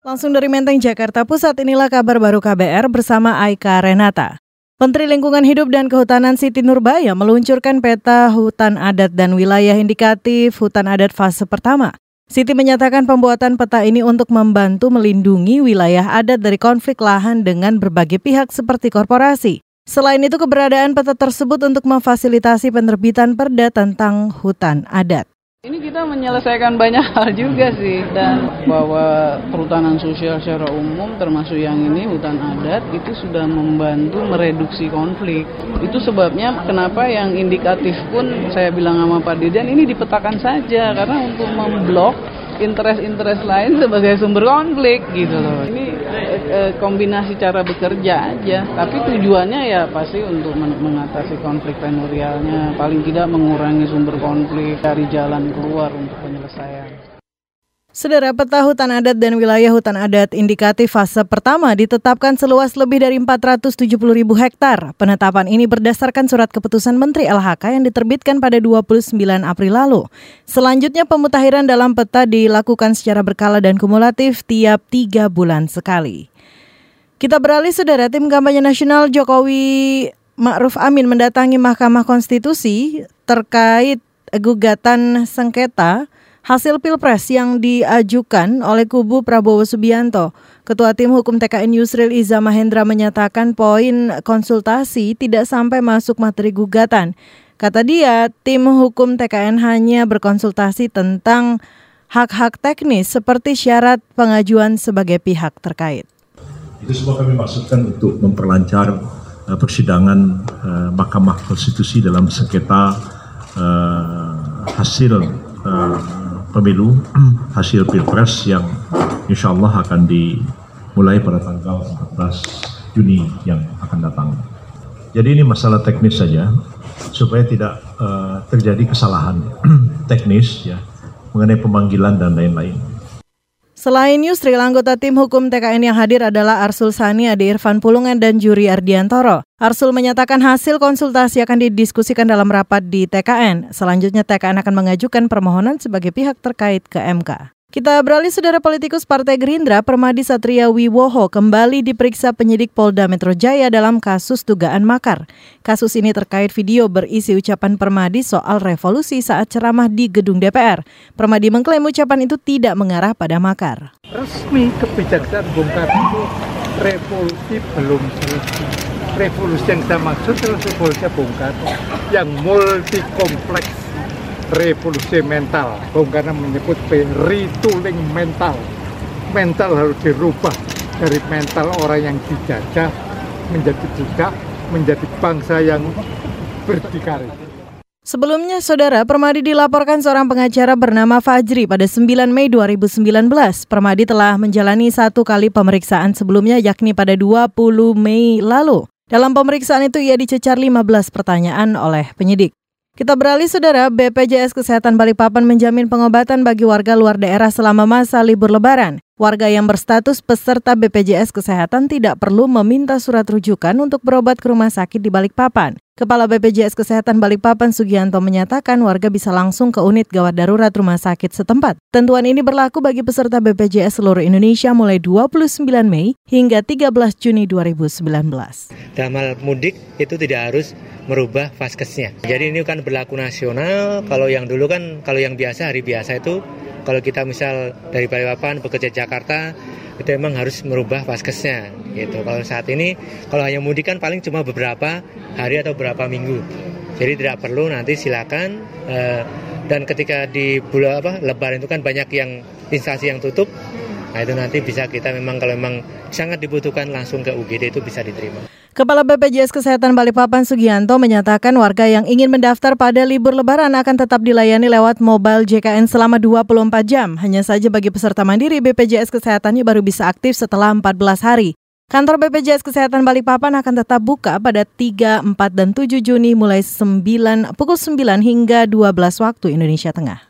Langsung dari Menteng, Jakarta Pusat, inilah kabar baru KBR bersama Aika Renata. Menteri Lingkungan Hidup dan Kehutanan Siti Nurbaya meluncurkan peta hutan adat dan wilayah indikatif hutan adat fase pertama. Siti menyatakan pembuatan peta ini untuk membantu melindungi wilayah adat dari konflik lahan dengan berbagai pihak seperti korporasi. Selain itu, keberadaan peta tersebut untuk memfasilitasi penerbitan perda tentang hutan adat. Ini kita menyelesaikan banyak hal juga sih dan bahwa perhutanan sosial secara umum termasuk yang ini hutan adat itu sudah membantu mereduksi konflik. Itu sebabnya kenapa yang indikatif pun saya bilang sama Pak Dirjen ini dipetakan saja karena untuk memblok interest-interest lain sebagai sumber konflik gitu loh. Ini eh, kombinasi cara bekerja aja, tapi tujuannya ya pasti untuk mengatasi konflik primordialnya, paling tidak mengurangi sumber konflik, cari jalan keluar untuk penyelesaian. Saudara peta hutan adat dan wilayah hutan adat indikatif fase pertama ditetapkan seluas lebih dari 470 ribu hektar. Penetapan ini berdasarkan surat keputusan Menteri LHK yang diterbitkan pada 29 April lalu. Selanjutnya pemutakhiran dalam peta dilakukan secara berkala dan kumulatif tiap tiga bulan sekali. Kita beralih saudara tim kampanye nasional Jokowi Ma'ruf Amin mendatangi Mahkamah Konstitusi terkait gugatan sengketa hasil Pilpres yang diajukan oleh kubu Prabowo Subianto. Ketua Tim Hukum TKN Yusril Iza Mahendra menyatakan poin konsultasi tidak sampai masuk materi gugatan. Kata dia, tim hukum TKN hanya berkonsultasi tentang hak-hak teknis seperti syarat pengajuan sebagai pihak terkait. Itu semua kami maksudkan untuk memperlancar uh, persidangan uh, Mahkamah Konstitusi dalam sengketa uh, hasil uh, pemilu hasil pilpres yang insya Allah akan dimulai pada tanggal 14 Juni yang akan datang. Jadi ini masalah teknis saja supaya tidak uh, terjadi kesalahan teknis ya mengenai pemanggilan dan lain-lain. Selain Yusril, anggota tim hukum TKN yang hadir adalah Arsul Sani, Ade Irfan Pulungan, dan Juri Ardiantoro. Arsul menyatakan hasil konsultasi akan didiskusikan dalam rapat di TKN. Selanjutnya TKN akan mengajukan permohonan sebagai pihak terkait ke MK. Kita beralih saudara politikus Partai Gerindra, Permadi Satria Wiwoho kembali diperiksa penyidik Polda Metro Jaya dalam kasus dugaan makar. Kasus ini terkait video berisi ucapan Permadi soal revolusi saat ceramah di gedung DPR. Permadi mengklaim ucapan itu tidak mengarah pada makar. Resmi kebijaksanaan Bung Karno revolusi belum selesai. Revolusi yang saya maksud adalah revolusi Bung Karno yang multi kompleks revolusi mental. Bung Karno menyebut retooling mental. Mental harus dirubah dari mental orang yang dijajah menjadi budak, menjadi bangsa yang berdikari. Sebelumnya, Saudara Permadi dilaporkan seorang pengacara bernama Fajri pada 9 Mei 2019. Permadi telah menjalani satu kali pemeriksaan sebelumnya yakni pada 20 Mei lalu. Dalam pemeriksaan itu ia dicecar 15 pertanyaan oleh penyidik. Kita beralih saudara, BPJS Kesehatan Balikpapan menjamin pengobatan bagi warga luar daerah selama masa libur lebaran. Warga yang berstatus peserta BPJS Kesehatan tidak perlu meminta surat rujukan untuk berobat ke rumah sakit di Balikpapan. Kepala BPJS Kesehatan Balikpapan Sugianto menyatakan warga bisa langsung ke unit gawat darurat rumah sakit setempat. Tentuan ini berlaku bagi peserta BPJS seluruh Indonesia mulai 29 Mei hingga 13 Juni 2019. Dalam hal mudik itu tidak harus merubah vaskesnya. Jadi ini kan berlaku nasional. Kalau yang dulu kan kalau yang biasa hari biasa itu kalau kita misal dari Balikpapan bekerja Jakarta itu memang harus merubah vaskesnya gitu. Kalau saat ini kalau hanya mudik kan paling cuma beberapa hari atau beberapa minggu. Jadi tidak perlu nanti silakan uh, dan ketika di bulan apa lebaran itu kan banyak yang instansi yang tutup Nah itu nanti bisa kita memang kalau memang sangat dibutuhkan langsung ke UGD itu bisa diterima. Kepala BPJS Kesehatan Balikpapan Sugianto menyatakan warga yang ingin mendaftar pada libur lebaran akan tetap dilayani lewat mobile JKN selama 24 jam. Hanya saja bagi peserta mandiri BPJS Kesehatannya baru bisa aktif setelah 14 hari. Kantor BPJS Kesehatan Balikpapan akan tetap buka pada 3, 4, dan 7 Juni mulai 9, pukul 9 hingga 12 waktu Indonesia Tengah.